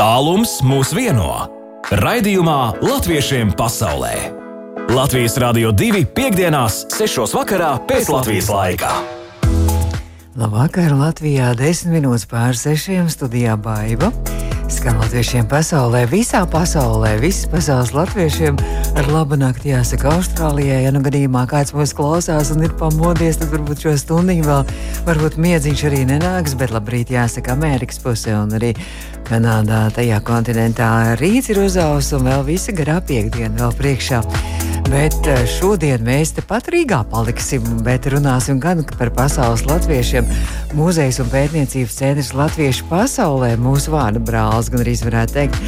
Tālums mūs vieno. Raidījumā Latviešiem pasaulē. Latvijas Rādio 2.5.6. vakarā pēc Latvijas laika. Labvakar Latvijā, 10 minūtes pār 6 studijā Baiva. Skan latviešiem pasaulē, visā pasaulē, visas pasaules latviešiem ar labu nakti jāsaka Austrālijai. Ja nu gadījumā kāds mūs klausās un ir pamodies, tad varbūt šo stundu vēl, varbūt miedziņš arī nenāks, bet labrīt jāsaka Amerikas pusē un arī Kanādā, tajā kontinentā rīts ir uzaugs un vēl visi garā piekdiena vēl priekšā. Bet eh, šodien mēs tepat Rīgā paliksim, bet runāsim gan par pasaules latviešiem. Mūzejs un pētniecības centrs Latviešu pasaulē mūsu vārda brālis, gan arī varētu teikt,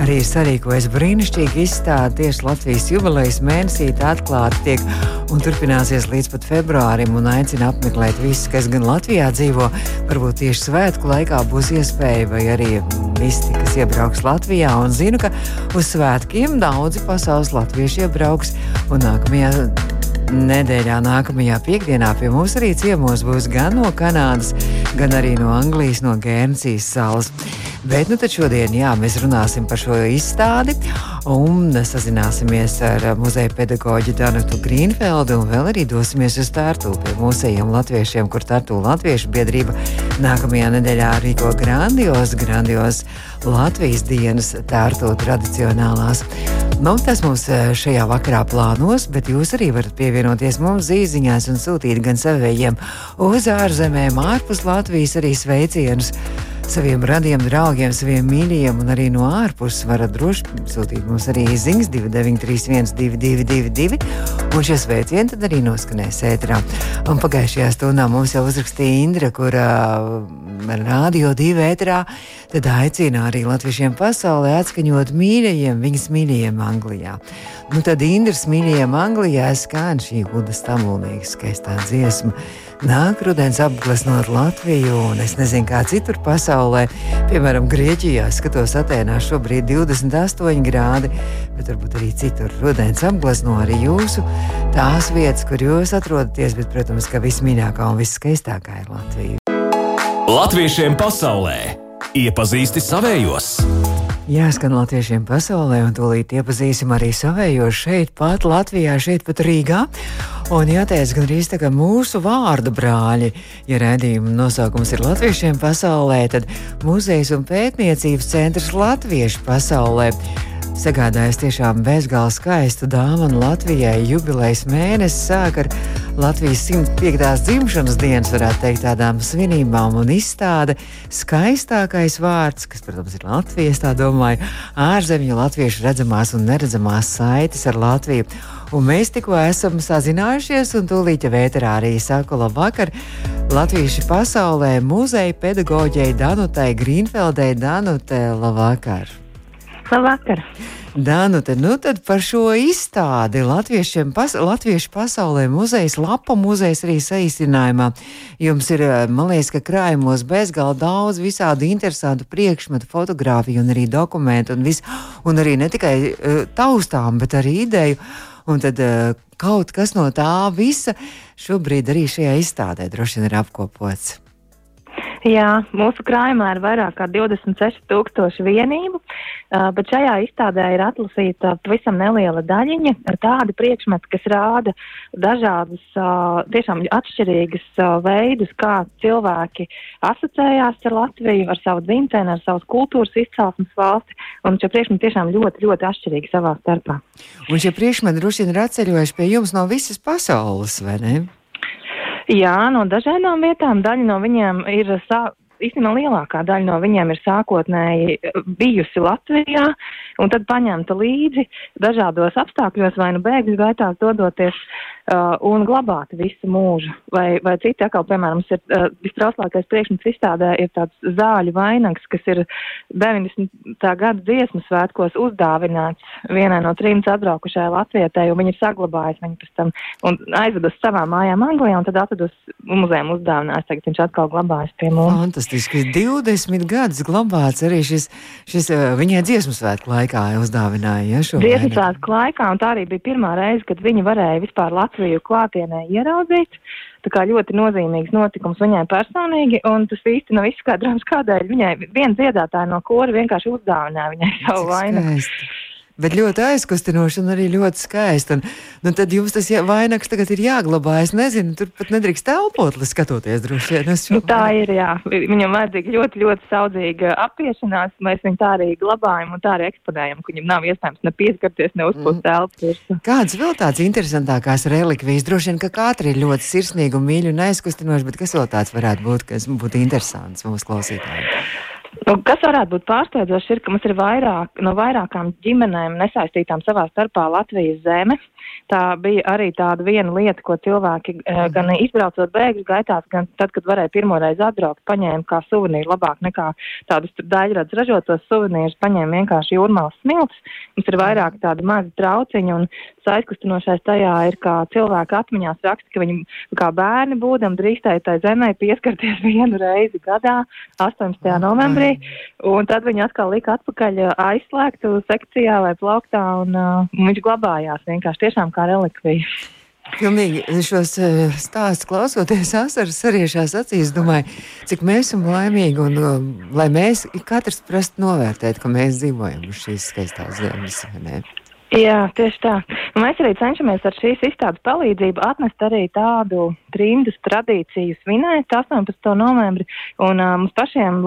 arī ir sarīkojis brīnišķīgi izstādi tieši Latvijas jubilejas mēnesī. Tā atklāti tiek un turpināsies līdz pat februārim un aicina apmeklēt visus, kas gan Latvijā dzīvo. Varbūt tieši svētku laikā būs iespēja vai arī visi, kas iebrauks Latvijā un zinu, ka uz svētkiem daudzi pasaules latvieši iebrauks. Un nākamajā nedēļā, nākamajā piekdienā pie mums arī ciemos būs gan no Kanādas, gan arī no Anglijas, no Gērnsijas salas. Bet nu šodien jā, mēs runāsim par šo izstādi un sazināsimies ar muzeja pedagoģu Danutu Grīnfeldu vēl arī dosimies uz Tārtu pie mūsejiem latviešiem, kur Tārtu Latviešu biedrība nākamajā nedēļā rīko grandios, grandios Latvijas dienas Tārtu tradicionālās. Nu, tas mums šajā vakarā plānos, bet jūs arī varat pievienoties mums zīziņās un sūtīt gan saviem uz ārzemēm, ārpus Latvijas arī sveicienus saviem radiem draugiem, saviem mīļajiem, un arī no ārpuses varat droši sūtīt mums arī ziņas 2931, 222, un šie sveicieni tad arī noskanēs ētrā. Un pagājušajā stundā mums jau uzrakstīja Indra, kur uh, rādio divi ētrā, tad aicina arī latviešiem pasaulē atskaņot mīļajiem, viņas mīļajiem Anglijā. Nu tad Indras mīļajiem Anglijā skan šī Uda Stamulnieks skaistā dziesma. Nāk rudens apgleznot Latviju, un es nezinu, kā citur pasaulē. Piemēram, Grieķijā skatos Atēnās šobrīd 28 grādi, bet varbūt arī citur rudens apglezno arī jūsu tās vietas, kur jūs atrodaties, bet, protams, ka vismīļākā un viskaistākā ir Latvija. Latviešiem pasaulē iepazīsti savējos! Jāskan latviešiem pasaulē, un tūlīt iepazīsim arī savējos šeit, pat Latvijā, šeit pat Rīgā. Un jāteic, gan arī tā kā mūsu vārdu brāļi, ja redzījuma nosaukums ir latviešiem pasaulē, tad muzejs un pētniecības centrs latviešu pasaulē sagādājis tiešām bezgalīgi skaistu dāvanu Latvijai. Jubilejas mēnesis sāk ar Latvijas 105. dzimšanas dienas, varētu teikt, tādām svinībām un izstāde. Skaistākais vārds, kas, protams, ir Latvijas, tā domāju, ārzemju latviešu redzamās un neredzamās saites ar Latviju. Un mēs tikko esam sazinājušies, un tūlīt jau vēterā arī saku labvakar Latviešu pasaulē muzeja pedagoģei Danutai Grīnfeldei. Danute, labvakar! Labvakar! Danute, nu tad par šo izstādi Latviešiem, pas, Latviešu pasaulē muzejs, Lapa muzejs arī saīsinājumā. Jums ir, man liekas, ka krājumos bezgalīgi daudz visādu interesantu priekšmetu, fotografiju un arī dokumentu un, vis, un arī ne tikai uh, taustām, bet arī ideju. Un tad uh, kaut kas no tā visa šobrīd arī šajā izstādē droši vien ir apkopots. Jā, mūsu krājumā ir vairāk kā 26,000 vienību, bet šajā izstādē ir atlasīta pavisam neliela daļiņa, tādi priekšmeti, kas rāda dažādas, tiešām atšķirīgas veidus, kā cilvēki asociējās ar Latviju, ar savu dzimteni, ar savas kultūras izcelsmes valsti, un šie priekšmeti tiešām ļoti, ļoti atšķirīgi savā starpā. Un šie priekšmeti droši vien ir atceļojuši pie jums no visas pasaules, vai ne? Jā, no dažādām vietām. Daļa no viņiem ir sā, īstenībā lielākā daļa no viņiem ir sākotnēji bijusi Latvijā un tad paņemta līdzi dažādos apstākļos, vai nu bēgļu gaitās dodoties uh, un glabāt visu mūžu. Vai, vai citi atkal, piemēram, ir uh, vistrauslākais priekšmets izstādē ir tāds zāļu vainags, kas ir 90. gada dziesmu svētkos uzdāvināts vienai no trim atbraukušajai latvietai, un viņi ir saglabājis viņu pēc tam un aizved uz savām mājām Anglijā, un tad atved uz muzejām uzdāvinājis, tagad viņš atkal glabājas pie mums. Fantastiski, 20 gadus glabāts arī šis, šis uh, viņai dziesmu svētku laikā uzdāvināja, ja šo Dziesmu svētku laikā, un tā arī bija pirmā reize, kad viņi varēja vispār Latviju klātienē ieraudzīt. tā kā ļoti nozīmīgs notikums viņai personīgi, un tas īsti nav izskaidrojams, kādēļ viņai viena dziedātāja no kora vienkārši uzdāvināja viņai savu vainu. Bet ļoti aizkustinoši un arī ļoti skaisti. Un, nu, tad jums tas vainags tagad ir jāglabā. Es nezinu, tur pat nedrīkst telpot, lai skatoties droši vien. Nu, tā ir, jā. Viņam vajadzīga ļoti, ļoti saudzīga apiešanās. Mēs viņu tā arī glabājam un tā arī eksponējam, ka viņam nav iespējams ne pieskarties, ne uzpūst mm. telpu. Kādas vēl tādas interesantākās relikvijas? Droši vien, ka katra ir ļoti sirsnīga un mīļa un aizkustinoša, bet kas vēl tāds varētu būt, kas būtu interesants mūsu klausītājiem? Nu, kas varētu būt pārsteidzoši, ir, ka mums ir vairāk, no vairākām ģimenēm nesaistītām savā starpā Latvijas zeme. Tā bija arī tāda viena lieta, ko cilvēki mm. gan izbraucot bēgļu gaitās, gan tad, kad varēja pirmoreiz atbraukt, paņēma kā suvenīru labāk nekā tādus daļrads ražotos suvenīrus, paņēma vienkārši jūrmālas smilts. Mums ir vairāk tādi mazi trauciņi un aizkustinošais tajā ir, kā cilvēki atmiņās raksta, ka viņi kā bērni būdam drīkstēja tai zemē pieskarties vienu reizi gadā, 18. novembrī, un tad viņi atkal lika atpakaļ aizslēgtu sekcijā vai plauktā, un, uh, viņš glabājās vienkārši tiešām kā relikvija. Pilnīgi šos eh, stāstus klausoties, asaras arī šās acīs, domāju, cik mēs esam laimīgi un lai mēs katrs prastu novērtēt, ka mēs dzīvojam uz šīs skaistās zemes. Jā, tieši tā. Mēs arī cenšamies ar šīs izstādes palīdzību atnest arī tādu trimdas tradīciju svinēt 18. novembri. Un uh, mums pašiem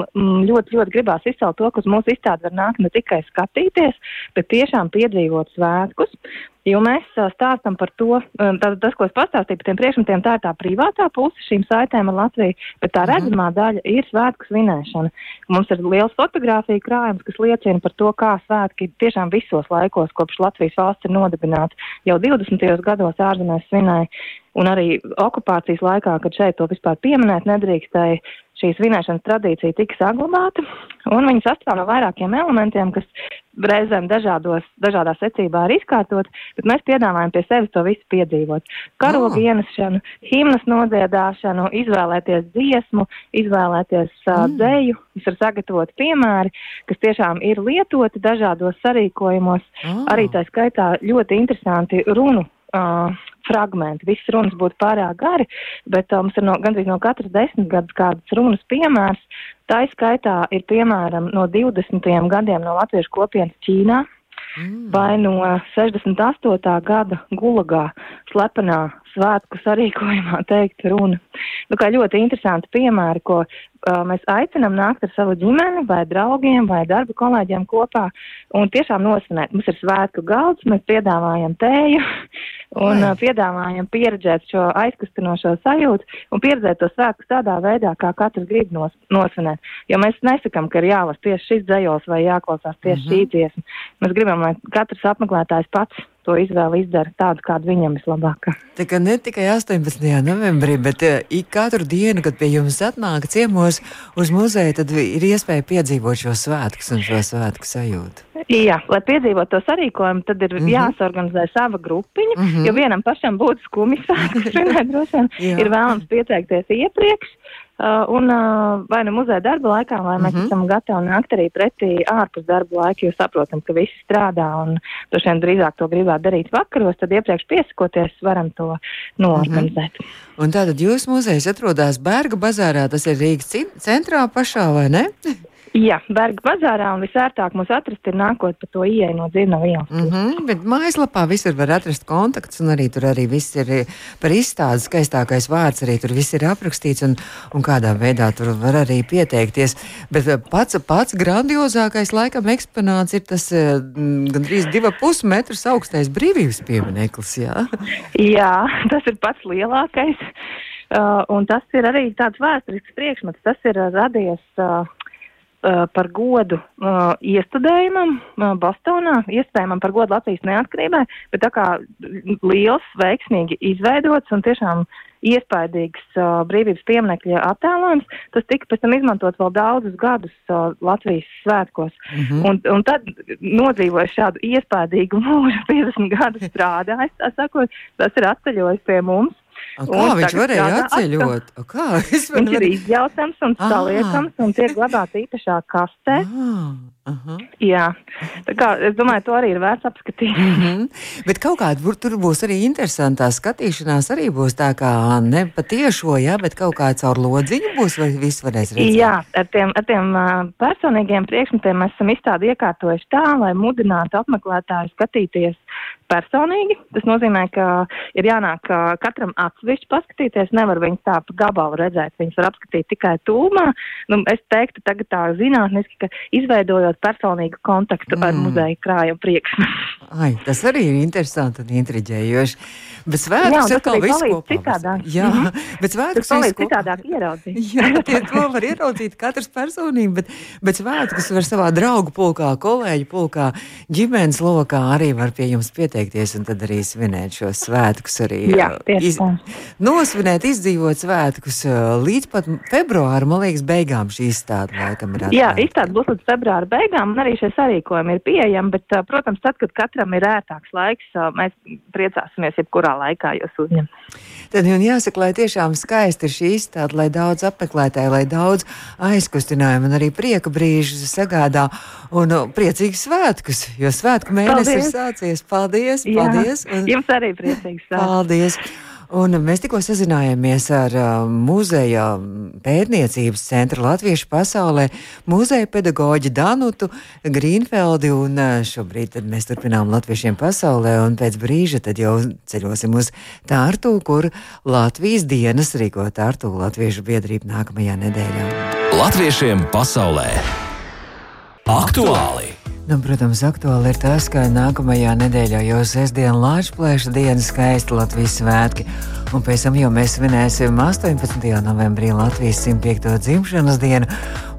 ļoti, ļoti gribās izcelt to, ka uz mūsu izstādi var nākt ne tikai skatīties, bet tiešām piedzīvot svētkus. Jo mēs stāstam par to, tātad tas, ko es pastāstīju par tiem priekšmetiem, tā ir tā privātā puse šīm saitēm ar Latviju, bet tā mhm. redzamā daļa ir svētku svinēšana. Mums ir liels fotografija krājums, kas liecina par to, kā svētki tiešām visos laikos, kopš Latvijas valsts ir nodibināta, jau 20. gados ārzemēs svinēja. Un arī okupācijas laikā, kad šeit to vispār pieminēt nedrīkstēja, šī svinēšanas tradīcija tika saglabāta, un viņa sastāv no vairākiem elementiem, kas reizēm dažādos, dažādā secībā ir izkārtot, bet mēs piedāvājam pie sevis to visu piedzīvot. Karogu oh. ienesšanu, himnas nodziedāšanu, izvēlēties dziesmu, izvēlēties uh, mm. dzēju, kas ir sagatavoti piemēri, kas tiešām ir lietoti dažādos sarīkojumos, oh. arī tā skaitā ļoti interesanti runu uh, fragmenti. Visas runas būtu pārāk gari, bet uh, mums ir no, gandrīz no katras desmitgades kādas runas piemērs. Tā izskaitā ir piemēram no 20. gadiem no latviešu kopienas Ķīnā. Mm. Vai no 68. gada gulagā slepenā svētku sarīkojumā teikt runa. Nu, kā ļoti interesanti piemēri, ko uh, mēs aicinām nākt ar savu ģimeni vai draugiem vai darba kolēģiem kopā un tiešām nosvinēt. Mums ir svētku galds, mēs piedāvājam tēju un uh, piedāvājam pieredzēt šo aizkustinošo sajūtu un pieredzēt to svētku tādā veidā, kā katrs grib nos, nosvinēt. Jo mēs nesakam, ka ir jālas tieši šis dzējos vai jāklausās tieši mm -hmm. šī dziesma. Mēs gribam, lai katrs apmeklētājs pats to izvēli izdara tādu, kāda viņam vislabākā. Tā kā ne tikai 18. novembrī, bet uh, ik katru dienu, kad pie jums atnāk ciemos uz muzeju, tad ir iespēja piedzīvot šo svētkus un šo svētku sajūtu. Jā, lai piedzīvotu to sarīkojumu, tad ir mm -hmm. jāsorganizē sava grupiņa, mm -hmm. jo vienam pašam būtu skumji vien ir vēlams pieteikties iepriekš. Uh, un uh, vai nu muzeja darba laikā, vai mēs mm -hmm. esam gatavi nākt arī pretī ārpus darba laika, jo saprotam, ka visi strādā un droši vien drīzāk to gribētu darīt vakaros, tad iepriekš piesakoties varam to noorganizēt. Mm -hmm. Un tātad jūsu muzejs atrodas Bērga bazārā, tas ir Rīgas centrā pašā, vai ne? Jā, Berga bazārā un visērtāk mūs atrast ir nākot pa to ieeju no dzirnavu ielas. Mm -hmm, bet mājaslapā visur var atrast kontakts un arī tur arī viss ir par izstādi skaistākais vārds, arī tur viss ir aprakstīts un, un kādā veidā tur var arī pieteikties. Bet eh, pats, pats grandiozākais laikam eksponāts ir tas eh, gandrīz diva pusmetrus augstais brīvības piemineklis, jā? jā, tas ir pats lielākais. Uh, un tas ir arī tāds vēsturisks priekšmets. Tas ir radies uh, par godu uh, iestudējumam uh, Bostonā, iespējamam par godu Latvijas neatkarībai, bet tā kā liels, veiksmīgi izveidots un tiešām iespaidīgs uh, brīvības pieminekļa attēlojums, tas tika pēc tam izmantot vēl daudzus gadus uh, Latvijas svētkos. Mm -hmm. un, un tad nodzīvoja šādu iespaidīgu mūžu, 50 gadus strādājis, tā sakot, tas ir atceļojis pie mums. A kā un viņš varēja atceļot? A kā? Viņš ir izjautams un saliekams un tiek glabāts īpašā kastē. Ah, aha. Jā, tā kā es domāju, to arī ir vērts apskatīt. Mm -hmm. Bet kaut kāda tur būs arī interesantā skatīšanās, arī būs tā kā ne patiešo, jā, bet kaut kā caur lodziņu būs, vai viss varēs redzēt? Jā, ar tiem, ar tiem personīgiem priekšmetiem mēs esam izstādi iekārtojuši tā, lai mudinātu apmeklētāju skatīties personīgi. Tas nozīmē, ka ir jānāk katram atsevišķi paskatīties. Nevar viņus tā pa gabalu redzēt, viņus var apskatīt tikai tūmā. Nu, es teiktu, tagad tā zinātniski, ka izveidojot personīgu kontaktu mm. ar muzeja krājumu priekšmetu. Ai, tas arī ir interesanti un intriģējoši. Bet svētkus jā, atkal viss kopā. Citādāk. Jā, mm -hmm. bet svētkus palīdz citādāk ieraudzīt. jā, tie to var ieraudzīt katrs personīgi, bet, bet svētkus var savā draugu pulkā, kolēģu pulkā, ģimenes lokā arī var pie jums pieteikties un tad arī svinēt šos svētkus arī. Jā, iz, nosvinēt, izdzīvot svētkus līdz pat februāra, man liekas, beigām šī izstāde laikam ir. Jā, izstāde būs līdz februāra beigām un arī šie sarīkojumi ir pieejami, bet, protams, tad, kad katram ir ērtāks laiks, mēs priecāsimies jebkurā laikā jūs uzņemat. Tad un jāsaka, lai tiešām skaisti ir šī izstāde, lai daudz apmeklētāju, lai daudz aizkustinājumu un arī prieka brīžu sagādā un nu, priecīgus svētkus, jo svētku mēnesis ir sācies. Paldies! Paldies! Jā, un, jums arī priecīgs svētkus! Paldies! Un mēs tikko sazinājāmies ar uh, muzeja pētniecības centra Latviešu pasaulē, muzeja pedagoģi Danutu Grīnfeldi, un uh, šobrīd mēs turpinām Latviešiem pasaulē, un pēc brīža tad jau ceļosim uz Tārtu, kur Latvijas dienas rīko Tārtu Latviešu biedrība nākamajā nedēļā. Latviešiem pasaulē! Aktuāli! Nu, protams, aktuāli ir tas, ka nākamajā nedēļā jau sestdiena Latvijas dienas skaisti Latvijas svētki. Un pēc tam jau mēs svinēsim 18. novembrī Latvijas 105. dzimšanas dienu.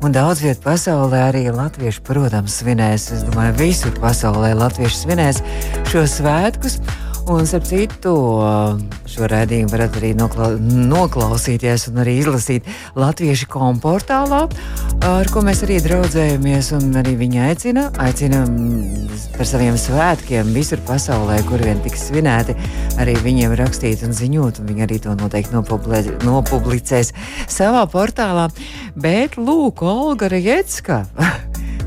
Un daudz vietā pasaulē arī latvieši, protams, svinēs. Es domāju, visur pasaulē latvieši svinēs šos svētkus. Un, ap citu, šo redzējumu varat arī nokla noklausīties un arī izlasīt Latviešu komportālā, ar ko mēs arī draudzējamies. Arī viņi aicina, aicina par saviem svētkiem visur pasaulē, kur vien tiks svinēti, arī viņiem rakstīt un ziņot. Un viņi arī to noteikti nopublicēs savā portālā. Bet, lūk, Olga Rejecka.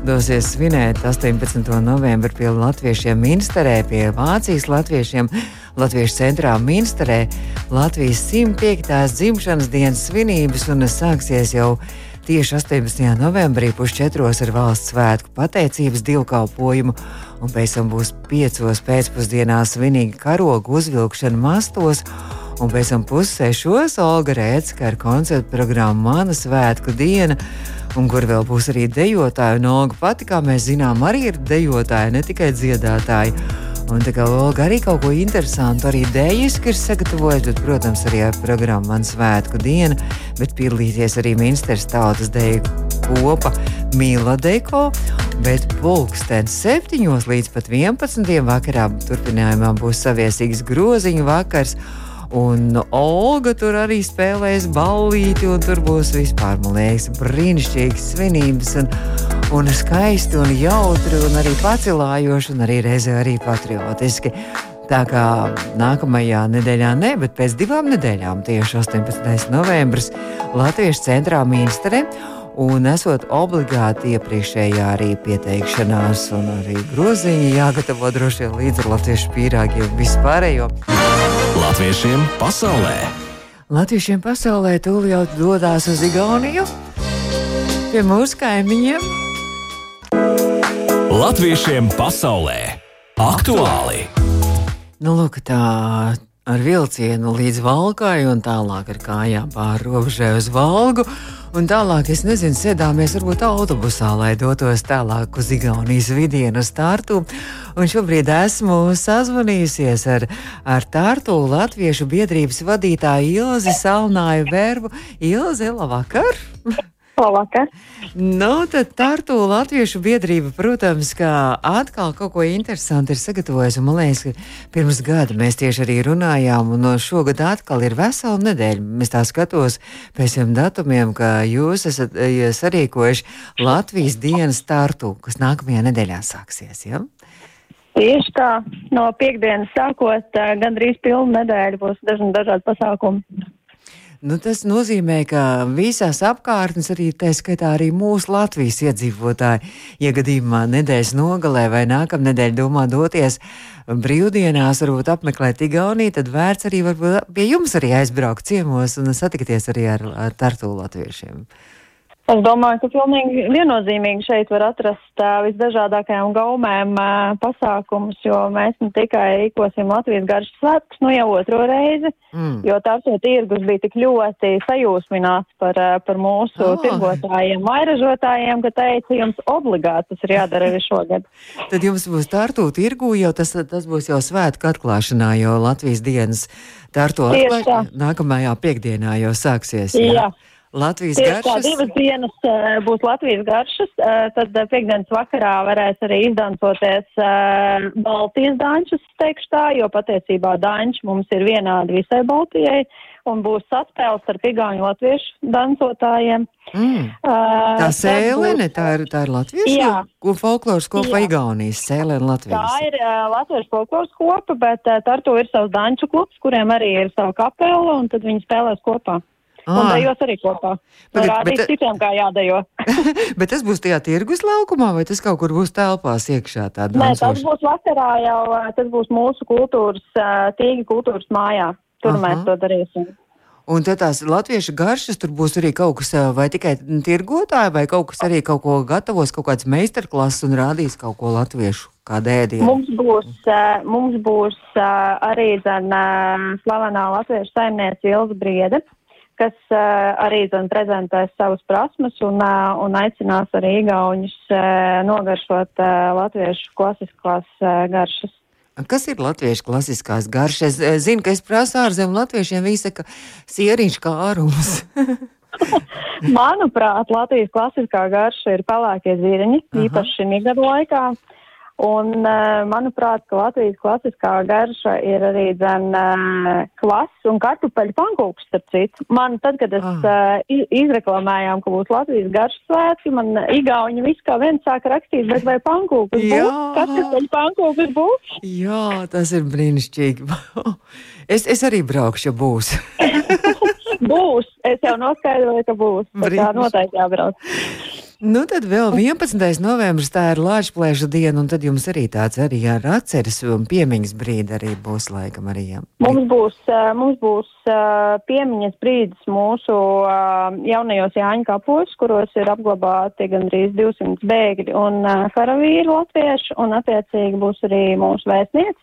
Dosies svinēt 18. novembrī pie Latviešiem Minsterē, pie Vācijas latviešiem. Latviešu centrā Minsterē Latvijas 105. dzimšanas dienas svinības un sāksies jau tieši 18. novembrī pusčetros ar valsts svētku pateicības dievkalpojumu, un pēc tam būs piecos pēcpusdienā svinīga karogu uzvilkšana mastos, un pēc tam pussešos Olga Rēcka ar koncertu programmu Mana svētku diena un kur vēl būs arī dejotāja. Un Olga pati, kā mēs zinām, arī ir dejotāja, ne tikai dziedātāja. Un tā kā Olga arī kaut ko interesantu, arī dēļiski ir sagatavojusi, bet, protams, arī ar programmu Man svētku diena, bet piedalīties arī ministrs tautas deju kopa Mīla Deko, bet pulksten 7 līdz pat 11. vakarā turpinājumā būs saviesīgs groziņu vakars. Un Olga tur arī spēlēs ballīti, un tur būs vispār, man liekas, brīnišķīgas svinības, un, un skaisti, un jautri, un arī pacilājoši, un arī reizē arī patriotiski. Tā kā nākamajā nedēļā, ne, bet pēc divām nedēļām, tieši 18. novembris, Latvijas centrā Mīnstere. Un esot obligāti iepriekšējā arī pieteikšanās, un arī groziņi jāgatavo droši vien līdz ar latviešu pīrāgiem vispārējo. Latviešiem pasaulē! Latviešiem pasaulē tūlīt dodas uz Igauniju pie mūsu kaimiņiem. Latviešiem pasaulē aktuāli! Nu, lūk, tā ar vilcienu līdz Valkai un tālāk ar kājām pāri robežai uz Valgu. Un tālāk, es nezinu, sēdāmies varbūt autobusā, lai dotos tālāk uz Igaunijas vidienu, uz Tārtu. Un šobrīd esmu sazvanījusies ar, ar Tārtu Latviešu biedrības vadītāju Ilzi Salnāju Verbu. Ilzi, labvakar! Labvakar. Nu, tad Tartu Latviešu biedrība, protams, ka atkal kaut ko interesantu ir sagatavojusi. Man liekas, ka pirms gada mēs tieši arī runājām, un no šogad atkal ir vesela nedēļa. Es tā skatos pēc tiem datumiem, ka jūs esat sarīkojuši Latvijas dienas Tartu, kas nākamajā nedēļā sāksies. Ja? Tieši tā, no piekdienas sākot, gandrīz pilnu nedēļu būs dažādi pasākumi. Nu, tas nozīmē, ka visās apkārtnes, arī tā skaitā arī mūsu Latvijas iedzīvotāji, ja gadījumā nedēļas nogalē vai nākamnedēļ domā doties brīvdienās, varbūt apmeklēt Igauniju, tad vērts arī varbūt pie jums arī aizbraukt ciemos un satikties arī ar, ar tartu latviešiem. Es domāju, ka pilnīgi viennozīmīgi šeit var atrast uh, visdažādākajām gaumēm uh, pasākumus, jo mēs ne tikai rīkosim Latvijas garšas svētkus, nu jau otro reizi, mm. jo tāds tirgus bija tik ļoti sajūsmināts par, uh, par mūsu oh. tirgotājiem, vairažotājiem, ka teica, jums obligāti tas ir jādara arī šogad. Tad jums būs tārtu tirgu, jo tas, tas būs jau svētku atklāšanā, jo Latvijas dienas tārtu atklāšanā nākamajā piekdienā jau sāksies. Jā. jā. Latvijas Tieši garšas. Tā divas dienas uh, būs Latvijas garšas, uh, tad uh, piekdienas vakarā varēs arī izdancoties uh, Baltijas dančus, teikšu tā, jo patiesībā danči mums ir vienādi visai Baltijai, un būs saspēles ar pigāņu latviešu dancotājiem. Mm. Uh, tā sēlene, būs... tā ir, tā ir latviešu Jā. ko folkloras kopa Igaunijas sēlene Latvijas. Tā ir uh, latviešu folkloras kopa, bet uh, Tartu ir savs danču klubs, kuriem arī ir sava kapela, un tad viņi spēlēs kopā. Ah. Un dejos arī kopā. Bet, bet, citiem, kā jādejo. bet tas būs tajā tirgus laukumā, vai tas kaut kur būs telpās iekšā? Nē, tas būs vakarā jau, tas būs mūsu kultūras, tīgi kultūras mājā. Tur Aha. mēs to darīsim. Un tad tās latviešu garšas tur būs arī kaut kas, vai tikai tirgotāji, vai kaut kas arī kaut ko gatavos, kaut kāds meistarklases un rādīs kaut ko latviešu. Mums būs, mums būs arī zin, slavenā latviešu saimniece Ilza Briede, kas uh, arī zin, prezentēs savas prasmes un, uh, un aicinās arī igauņus uh, nogaršot uh, latviešu klasiskās uh, garšas. Kas ir latviešu klasiskās garšas? Es zinu, ka es prasu ārzemju latviešiem, viņi saka, sieriņš kā ārums. Manuprāt, Latvijas klasiskā garša ir pelēkie zirņi, īpaši šī gada laikā. Uh, Un, eh, manuprāt, ka Latvijas klasiskā garša ir arī dzen eh, klases un kartupeļu pankūks, starp citu. Man tad, kad es ah. uh, izreklamējām, ka būs Latvijas garšas svētki, man igauņi viss kā viens sāka rakstīt, bet vai pankūkus būs? Kartupeļu pankūkus būs? Jā, tas ir brīnišķīgi. es, es arī braukšu, ja būs. būs. Es jau noskaidroju, ka būs. Tā noteikti jābrauc. Nu, tad vēl 11. novembris, tā ir Latvijas diena, un tad jums arī tāds arī ar atceres un piemiņas brīdi arī būs laikam arī. Jā. Mums būs, mums būs piemiņas brīdis mūsu jaunajos Jāņa kapos, kuros ir apglabāti gandrīz 200 bēgļi un karavīri latvieši, un attiecīgi būs arī mūsu vēstniece.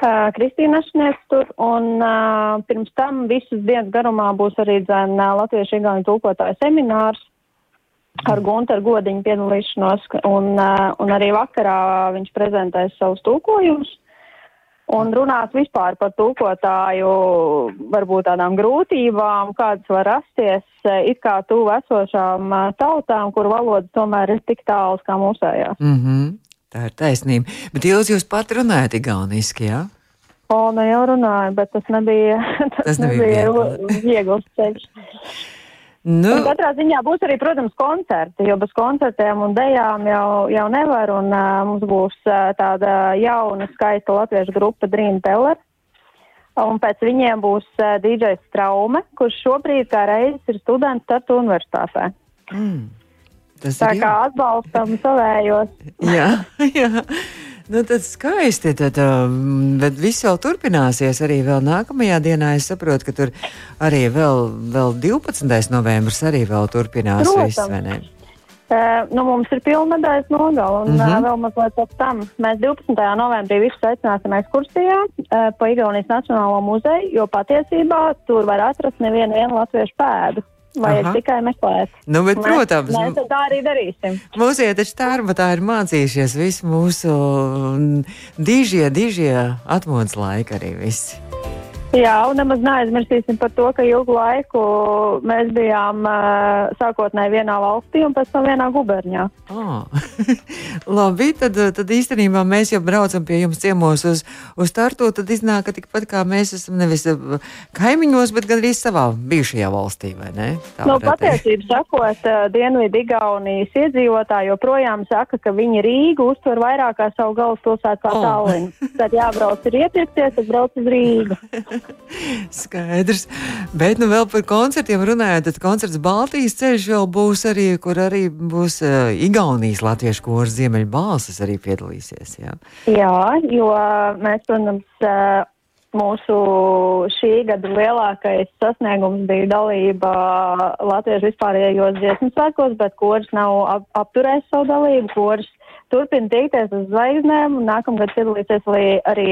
Uh, Kristīna Ašnieks tur, un uh, pirms tam visas dienas garumā būs arī dzēn uh, Latviešu igauņu tūkotāju seminārs, ar Gunteru Godiņu piedalīšanos, un, uh, un arī vakarā viņš prezentēs savus tūkojumus. Un runāt vispār par tūkotāju, varbūt tādām grūtībām, kādas var rasties uh, it kā tuvu esošām uh, tautām, kur valoda tomēr ir tik tāls kā mūsējās. Mm -hmm. Tā ir taisnība. Bet jūs, jūs pat runājat igauniski, jā? O, nu jau runāju, bet tas nebija, tas, tas nebija, nebija viegls ceļš. Nu. Un katrā ziņā būs arī, protams, koncerti, jo bez koncertiem un dejām jau, jau nevar, un uh, mums būs uh, tāda jauna, skaista latviešu grupa Dream Teller. Un pēc viņiem būs uh, DJs Straume, kurš šobrīd kā reizes ir students Tartu universitātē. Mm. Tas Tā kā atbalstam savējos. jā, jā. Nu, tad skaisti. Tad, um, bet viss vēl turpināsies arī vēl nākamajā dienā. Es saprotu, ka tur arī vēl, vēl 12. novembris arī vēl turpinās. Viss, Uh, nu, mums ir pilna medaļas nogala, un mm -hmm. uh, vēl mazliet pēc tam mēs 12. novembrī visus aicināsim ekskursijā uh, pa Igaunijas Nacionālo muzeju, jo patiesībā tur var atrast nevienu latviešu pēdu. Vajag Aha. tikai meklēt. Nu, bet, mēs, protams, mēs tā arī darīsim. Mūsu taču tā arba tā ir mācījušies visu mūsu dižie, dižie atmodas laika arī visi. Jā, un nemaz neaizmirsīsim par to, ka ilgu laiku mēs bijām uh, sākotnēji vienā valstī un pēc tam vienā guberņā. Oh. Labi, tad, tad īstenībā mēs jau braucam pie jums ciemos uz, uz Tartu. Tad iznāk, ka tikpat kā mēs esam nevis kaimiņos, bet gan arī savā bijušajā valstī, vai ne? Tā nu, patiesību sakot, Dienvidu Igaunijas iedzīvotāji joprojām saka, ka viņi Rīgu uztver vairāk kā savu galvaspilsētu kā oh. Tallinu. Tad jābrauc ir iepirkties, tad brauc uz Rīgu. Skaidrs. Bet nu vēl par koncertiem runājot, tad koncerts Baltijas ceļš vēl būs arī, kur arī būs uh, Igaunijas latviešu kurs Ziemeļbalsas arī piedalīsies. Jā, jā jo mēs, protams, uh, Mūsu šī gada lielākais sasniegums bija dalība Latviešu vispārējos dziesmu svētkos, bet kurs nav ap apturējis savu dalību. Kurs turpina tiekties uz zvaigznēm un nākamgad piedalīsies arī,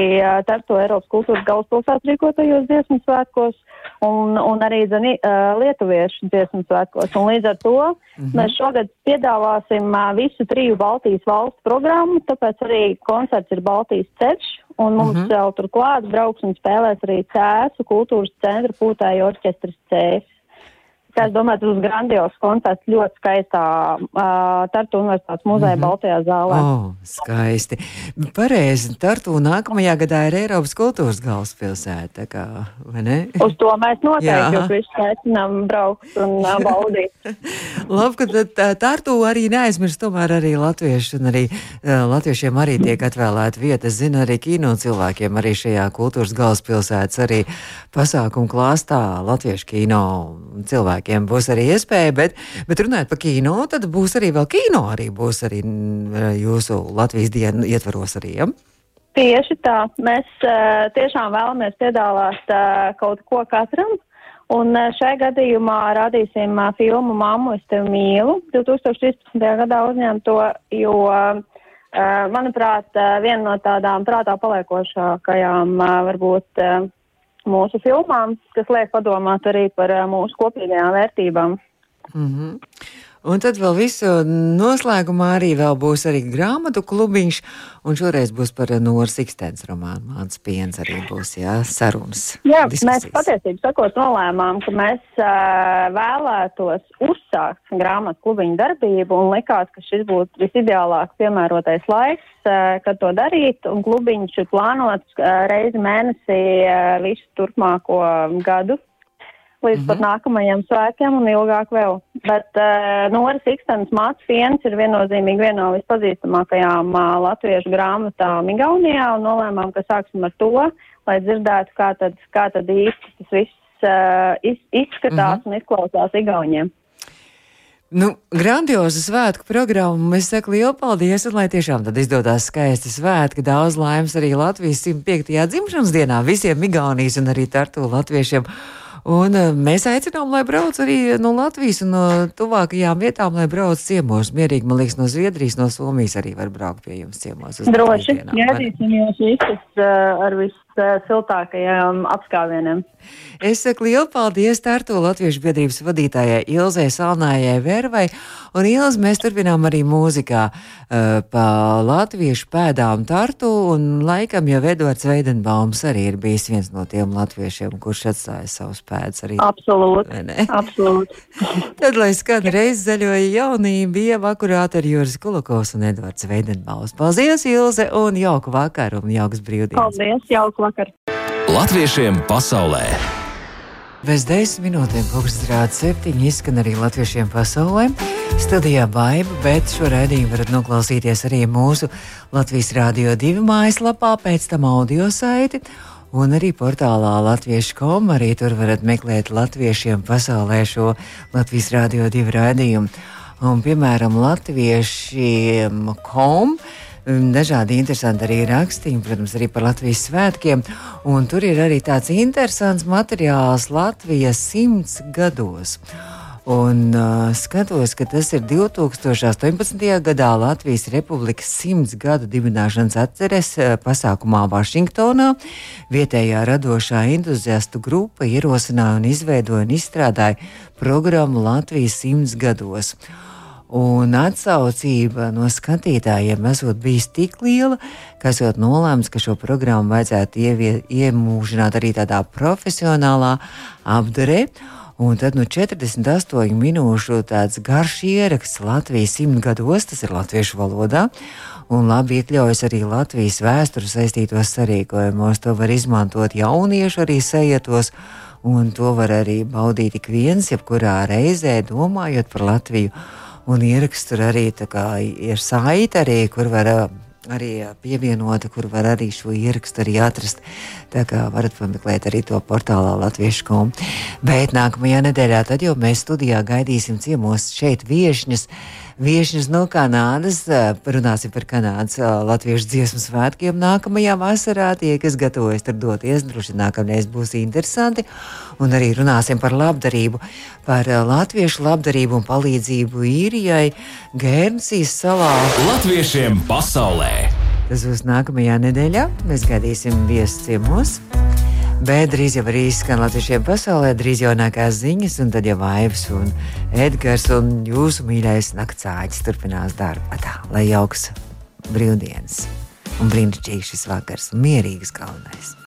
Tartu Eiropas kultūras galvaspilsētas rīkotajos dziesmu svētkos un, un arī zini, lietuviešu dziesmu svētkos. Un līdz ar to mm -hmm. mēs šogad piedāvāsim visu triju Baltijas valstu programmu, tāpēc arī koncerts ir Baltijas ceļš Un mums uh mhm. -huh. vēl turklāt brauks un spēlēs arī Cēsu kultūras centra pūtāju orķestras cēs. Tas būs grandios koncerts ļoti skaistā uh, Tartu Universitātes muzeja mm -hmm. Baltajā zālē. Oh, skaisti. Pareizi, Tartu nākamajā gadā ir Eiropas kultūras galvaspilsēta, kā, vai ne? Uz to mēs noteikti jau visu aicinām braukt un uh, baudīt. Labi, ka Tartu arī neaizmirst, tomēr arī latvieši un arī uh, latviešiem arī tiek atvēlēta vieta. Es zinu, arī kino cilvēkiem arī šajā kultūras galvaspilsētas arī pasākumu klāstā latviešu kino cilvēki cilvēkiem būs arī iespēja, bet, bet runājot par kino, tad būs arī vēl kino, arī būs arī jūsu Latvijas dienu ietvaros arī. Ja? Tieši tā. Mēs uh, tiešām vēlamies piedāvāt uh, kaut ko katram. Un uh, šajā gadījumā rādīsim uh, filmu Māmu, es tevi mīlu. 2013. gadā uzņēmu to, jo, uh, manuprāt, uh, viena no tādām prātā paliekošākajām uh, varbūt uh, mūsu filmām, kas liek padomāt arī par mūsu kopīgajām vērtībām. Mm -hmm. Un tad vēl visu noslēgumā arī būs arī grāmatu klubiņš, un šoreiz būs par Noras Ikstēns romānu. Mans piens arī būs, jā, sarunas. Jā, diskusijas. mēs patiesībā sakot nolēmām, ka mēs uh, vēlētos uzsākt grāmatu klubiņu darbību, un likās, ka šis būtu visideālāk piemērotais laiks, uh, kad to darīt, un klubiņš ir plānots uh, reizi mēnesī uh, visu turpmāko gadu līdz mm -hmm. pat mhm. nākamajiem svētkiem un ilgāk vēl. Bet uh, Noris Ikstens mācības viens ir viennozīmīgi viena no vispazīstamākajām uh, latviešu grāmatām Igaunijā un nolēmām, ka sāksim ar to, lai dzirdētu, kā tad, kā tad īsti tas viss uh, iz, izskatās mm -hmm. un izklausās Igauniem. Nu, grandioza svētku programma. Es saku lielu paldies, un lai tiešām tad izdodas skaisti svētki. Daudz laimes arī Latvijas 105. dzimšanas dienā visiem Igaunijas un arī Tartu latviešiem. Un eh, mēs aicinām, lai brauc arī no Latvijas un no tuvākajām vietām, lai brauc ciemos. Mierīgi, man liekas, no Zviedrijas, no Somijas arī var braukt pie jums ciemos. Droši, gaidīsim jūs visus uh, ar vissiltākajiem uh, apskāvieniem. Es saku lielu paldies Tārto Latviešu biedrības vadītājai Ilzai Salnājai Vervai, un Ilzi mēs turpinām arī mūzikā uh, pa latviešu pēdām Tartu, un laikam jau Edvards Veidenbaums arī ir bijis viens no tiem latviešiem, kurš atstāja savus pēdas arī. Absolūti. Absolūti. Tad, lai skan reiz zaļoja jaunība, jau akurāt ar Juris Kulakovs un Edvards Veidenbaums. Paldies, Ilze, un jauku vakaru un jauks brīvdienas. Paldies, jauku vakaru. Latviešiem pasaulē! Bez desmit minūtēm pūkstens rāda septiņi izskan arī latviešiem pasaulē. Studijā Baiba, bet šo raidījumu varat noklausīties arī mūsu Latvijas Rādio 2 mājaslapā, pēc tam audio saiti. Un arī portālā Latviešu.com arī tur varat meklēt latviešiem pasaulē šo Latvijas Rādio 2 raidījumu. Un, piemēram, latviešiem.com dažādi interesanti arī rakstījumu, protams, arī par Latvijas svētkiem. Un tur ir arī tāds interesants materiāls Latvijas simts gados. Un uh, skatos, ka tas ir 2018. gadā Latvijas Republikas simts gadu dibināšanas atceres uh, pasākumā Vašingtonā. Vietējā radošā entuziastu grupa ierosināja un izveidoja un izstrādāja programmu Latvijas simts gados. Un atsaucība no skatītājiem esot bijis tik liela, ka esot nolēmts, ka šo programmu vajadzētu ievie, iemūžināt arī tādā profesionālā apdarē. Un tad nu, 48 minūšu tāds garš ieraksts Latvijas simtgados, tas ir latviešu valodā, un labi iekļaujas arī Latvijas vēstures saistītos sarīkojumos. To var izmantot jauniešu arī sajietos, un to var arī baudīt ik viens, jebkurā reizē domājot par Latviju un ieraksts tur arī kā, ir saite, arī, kur var arī pievienota, kur var arī šo ierakstu arī atrast. Tā kā varat pameklēt arī to portālā latviešu.com. Bet nākamajā nedēļā tad jau mēs studijā gaidīsim ciemos šeit viešņas viešņas no Kanādas. Runāsim par Kanādas latviešu dziesmu svētkiem nākamajā vasarā. Tie, kas gatavojas tur doties, droši nākamreiz būs interesanti. Un arī runāsim par labdarību, par latviešu labdarību un palīdzību īrijai Gērnsijas salā. Latviešiem pasaulē! Tas būs nākamajā nedēļā. Mēs gaidīsim viesus ciemos. Bet drīz jau arī skan latviešiem pasaulē, drīz jaunākās ziņas, un tad jau Aivs un Edgars un jūsu mīļais naktsāģis turpinās darbu. Tā, lai jauks brīvdienas un brīnišķīgs šis vakars un mierīgs galvenais.